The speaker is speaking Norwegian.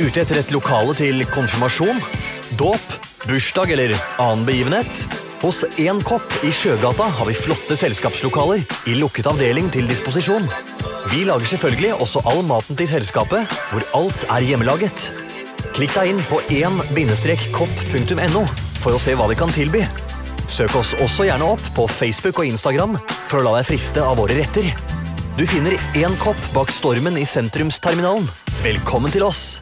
Ute etter et lokale til konfirmasjon, dåp, bursdag eller annen begivenhet? Hos Én kopp i Sjøgata har vi flotte selskapslokaler i lukket avdeling til disposisjon. Vi lager selvfølgelig også all maten til selskapet, hvor alt er hjemmelaget. Klikk deg inn på 1-kopp.no for å se hva vi kan tilby. Søk oss også gjerne opp på Facebook og Instagram for å la deg friste av våre retter. Du finner én kopp bak stormen i sentrumsterminalen. Velkommen til oss!